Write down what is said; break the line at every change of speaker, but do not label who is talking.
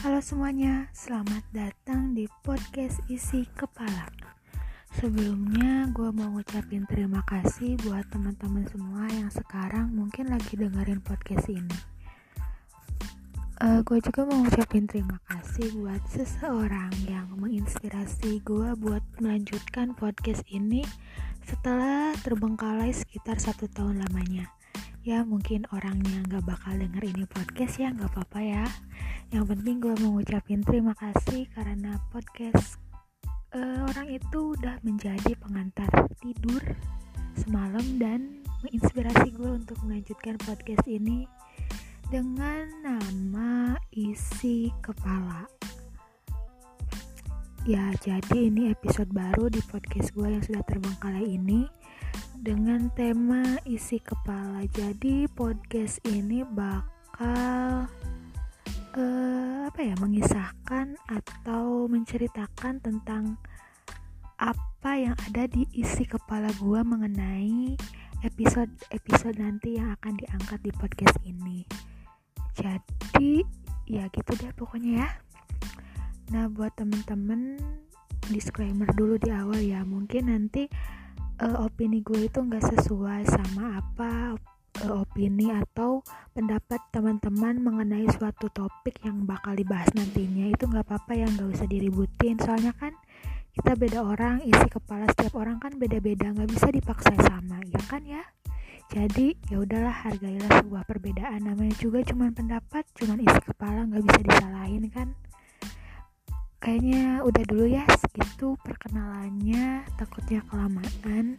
Halo semuanya, selamat datang di podcast isi kepala. Sebelumnya, gue mau ngucapin terima kasih buat teman-teman semua yang sekarang mungkin lagi dengerin podcast ini. Uh, gue juga mau ngucapin terima kasih buat seseorang yang menginspirasi gue buat melanjutkan podcast ini setelah terbengkalai sekitar satu tahun lamanya ya mungkin orangnya nggak bakal denger ini podcast ya nggak apa-apa ya yang penting gue mau ngucapin terima kasih karena podcast uh, orang itu udah menjadi pengantar tidur semalam dan menginspirasi gue untuk melanjutkan podcast ini dengan nama isi kepala ya jadi ini episode baru di podcast gue yang sudah terbengkalai ini dengan tema isi kepala. Jadi podcast ini bakal uh, apa ya mengisahkan atau menceritakan tentang apa yang ada di isi kepala gua mengenai episode-episode nanti yang akan diangkat di podcast ini. Jadi ya gitu deh pokoknya ya. Nah buat temen-temen disclaimer dulu di awal ya mungkin nanti uh, opini gue itu nggak sesuai sama apa opini atau pendapat teman-teman mengenai suatu topik yang bakal dibahas nantinya. Itu nggak apa-apa yang nggak usah diributin. Soalnya kan kita beda orang isi kepala setiap orang kan beda-beda nggak bisa dipaksa sama ya kan ya? Jadi ya udahlah hargailah sebuah perbedaan. Namanya juga cuman pendapat cuman isi kepala nggak bisa disalahin kan? Kayaknya udah dulu ya segitu perkenalannya. Takutnya kelamaan